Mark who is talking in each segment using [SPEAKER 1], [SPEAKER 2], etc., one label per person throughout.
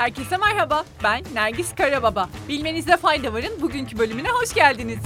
[SPEAKER 1] Herkese merhaba, ben Nergis Karababa. Bilmenizde fayda varın bugünkü bölümüne hoş geldiniz.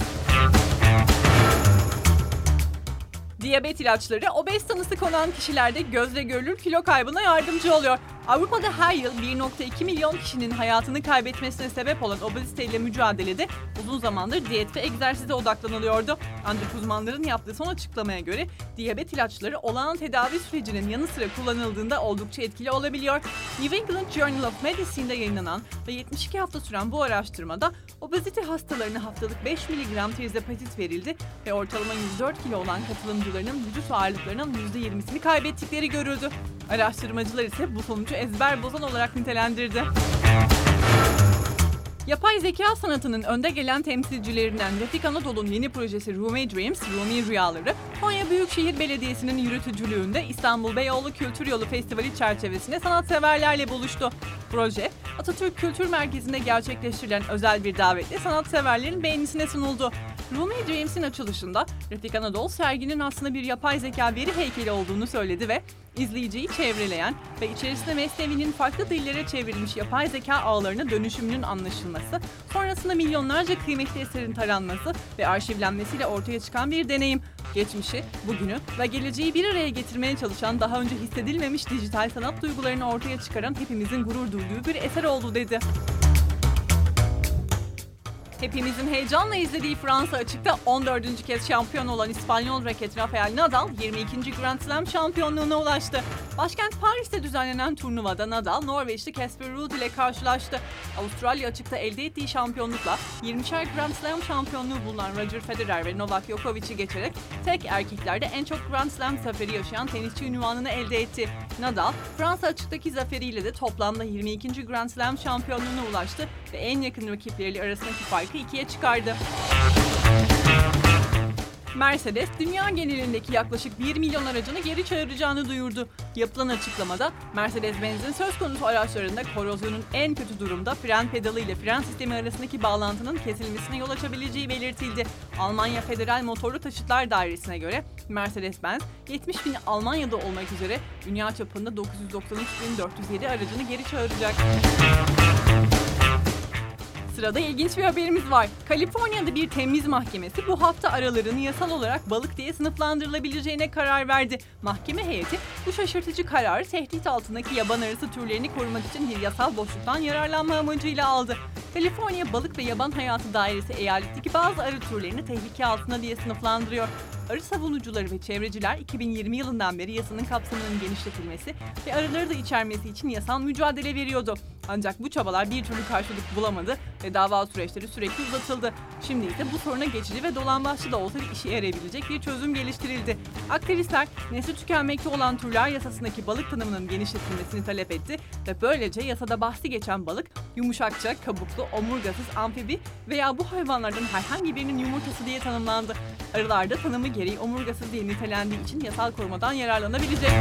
[SPEAKER 1] Diyabet ilaçları obez tanısı konan kişilerde gözle görülür kilo kaybına yardımcı oluyor. Avrupa'da her yıl 1.2 milyon kişinin hayatını kaybetmesine sebep olan obeziteyle mücadelede uzun zamandır diyet ve egzersize odaklanılıyordu. Ancak uzmanların yaptığı son açıklamaya göre diyabet ilaçları olağan tedavi sürecinin yanı sıra kullanıldığında oldukça etkili olabiliyor. New England Journal of Medicine'de yayınlanan ve 72 hafta süren bu araştırmada obezite hastalarına haftalık 5 mg tirzepatid verildi ve ortalama 104 kilo olan katılımcılarının vücut ağırlıklarının %20'sini kaybettikleri görüldü. Araştırmacılar ise bu sonucu ezber bozan olarak nitelendirdi. Yapay zeka sanatının önde gelen temsilcilerinden Refik Anadolu'nun yeni projesi Rumi Dreams, Rumi Rüyaları, Konya Büyükşehir Belediyesi'nin yürütücülüğünde İstanbul Beyoğlu Kültür Yolu Festivali çerçevesinde sanatseverlerle buluştu. Proje, Atatürk Kültür Merkezi'nde gerçekleştirilen özel bir davetle sanatseverlerin beğenisine sunuldu. Rumi Dreams'in açılışında Refik Anadolu serginin aslında bir yapay zeka veri heykeli olduğunu söyledi ve izleyiciyi çevreleyen ve içerisinde mesnevinin farklı dillere çevrilmiş yapay zeka ağlarına dönüşümünün anlaşılması, sonrasında milyonlarca kıymetli eserin taranması ve arşivlenmesiyle ortaya çıkan bir deneyim. Geçmişi, bugünü ve geleceği bir araya getirmeye çalışan daha önce hissedilmemiş dijital sanat duygularını ortaya çıkaran hepimizin gurur duyduğu bir eser oldu dedi. Hepimizin heyecanla izlediği Fransa açıkta 14. kez şampiyon olan İspanyol raket Rafael Nadal 22. Grand Slam şampiyonluğuna ulaştı. Başkent Paris'te düzenlenen turnuvada Nadal Norveçli Casper Ruud ile karşılaştı. Avustralya açıkta elde ettiği şampiyonlukla 20'şer Grand Slam şampiyonluğu bulunan Roger Federer ve Novak Djokovic'i geçerek tek erkeklerde en çok Grand Slam zaferi yaşayan tenisçi ünvanını elde etti. Nadal, Fransa açıktaki zaferiyle de toplamda 22. Grand Slam şampiyonluğuna ulaştı ve en yakın rakipleriyle arasındaki farkı ikiye çıkardı. Mercedes, dünya genelindeki yaklaşık 1 milyon aracını geri çağıracağını duyurdu. Yapılan açıklamada Mercedes-Benz'in söz konusu araçlarında korozyonun en kötü durumda fren pedalı ile fren sistemi arasındaki bağlantının kesilmesine yol açabileceği belirtildi. Almanya Federal Motorlu Taşıtlar Dairesi'ne göre Mercedes-Benz 70 bin Almanya'da olmak üzere dünya çapında 993.407 aracını geri çağıracak. Sırada ilginç bir haberimiz var. Kaliforniya'da bir temiz mahkemesi bu hafta aralarını yasal olarak balık diye sınıflandırılabileceğine karar verdi. Mahkeme heyeti bu şaşırtıcı kararı tehdit altındaki yaban arısı türlerini korumak için bir yasal boşluktan yararlanma amacıyla aldı. Kaliforniya Balık ve Yaban Hayatı Dairesi eyaletteki bazı arı türlerini tehlike altında diye sınıflandırıyor. Arı savunucuları ve çevreciler 2020 yılından beri yasanın kapsamının genişletilmesi ve arıları da içermesi için yasal mücadele veriyordu. Ancak bu çabalar bir türlü karşılık bulamadı ve dava süreçleri sürekli uzatıldı. Şimdi ise bu soruna geçici ve dolambaçlı da olsa bir işe yarayabilecek bir çözüm geliştirildi. Aktivistler nesli tükenmekte olan türler yasasındaki balık tanımının genişletilmesini talep etti ve böylece yasada bahsi geçen balık yumuşakça, kabuklu, omurgasız, amfibi veya bu hayvanlardan herhangi birinin yumurtası diye tanımlandı. Arılarda tanımı gereği omurgasız diye nitelendiği için yasal korumadan yararlanabilecek.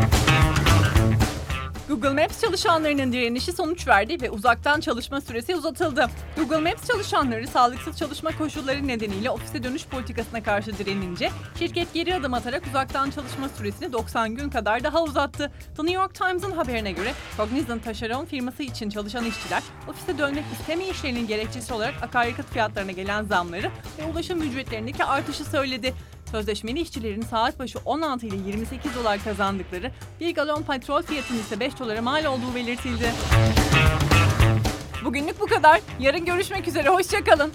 [SPEAKER 1] Google Maps çalışanlarının direnişi sonuç verdi ve uzaktan çalışma süresi uzatıldı. Google Maps çalışanları sağlıksız çalışma koşulları nedeniyle ofise dönüş politikasına karşı direnince şirket geri adım atarak uzaktan çalışma süresini 90 gün kadar daha uzattı. The New York Times'ın haberine göre Cognizant taşeron firması için çalışan işçiler ofise dönmek istemeyişlerinin gerekçesi olarak akaryakıt fiyatlarına gelen zamları ve ulaşım ücretlerindeki artışı söyledi. Sözleşmeli işçilerin saat başı 16 ile 28 dolar kazandıkları, bir galon petrol fiyatının ise 5 dolara mal olduğu belirtildi. Bugünlük bu kadar. Yarın görüşmek üzere. Hoşçakalın.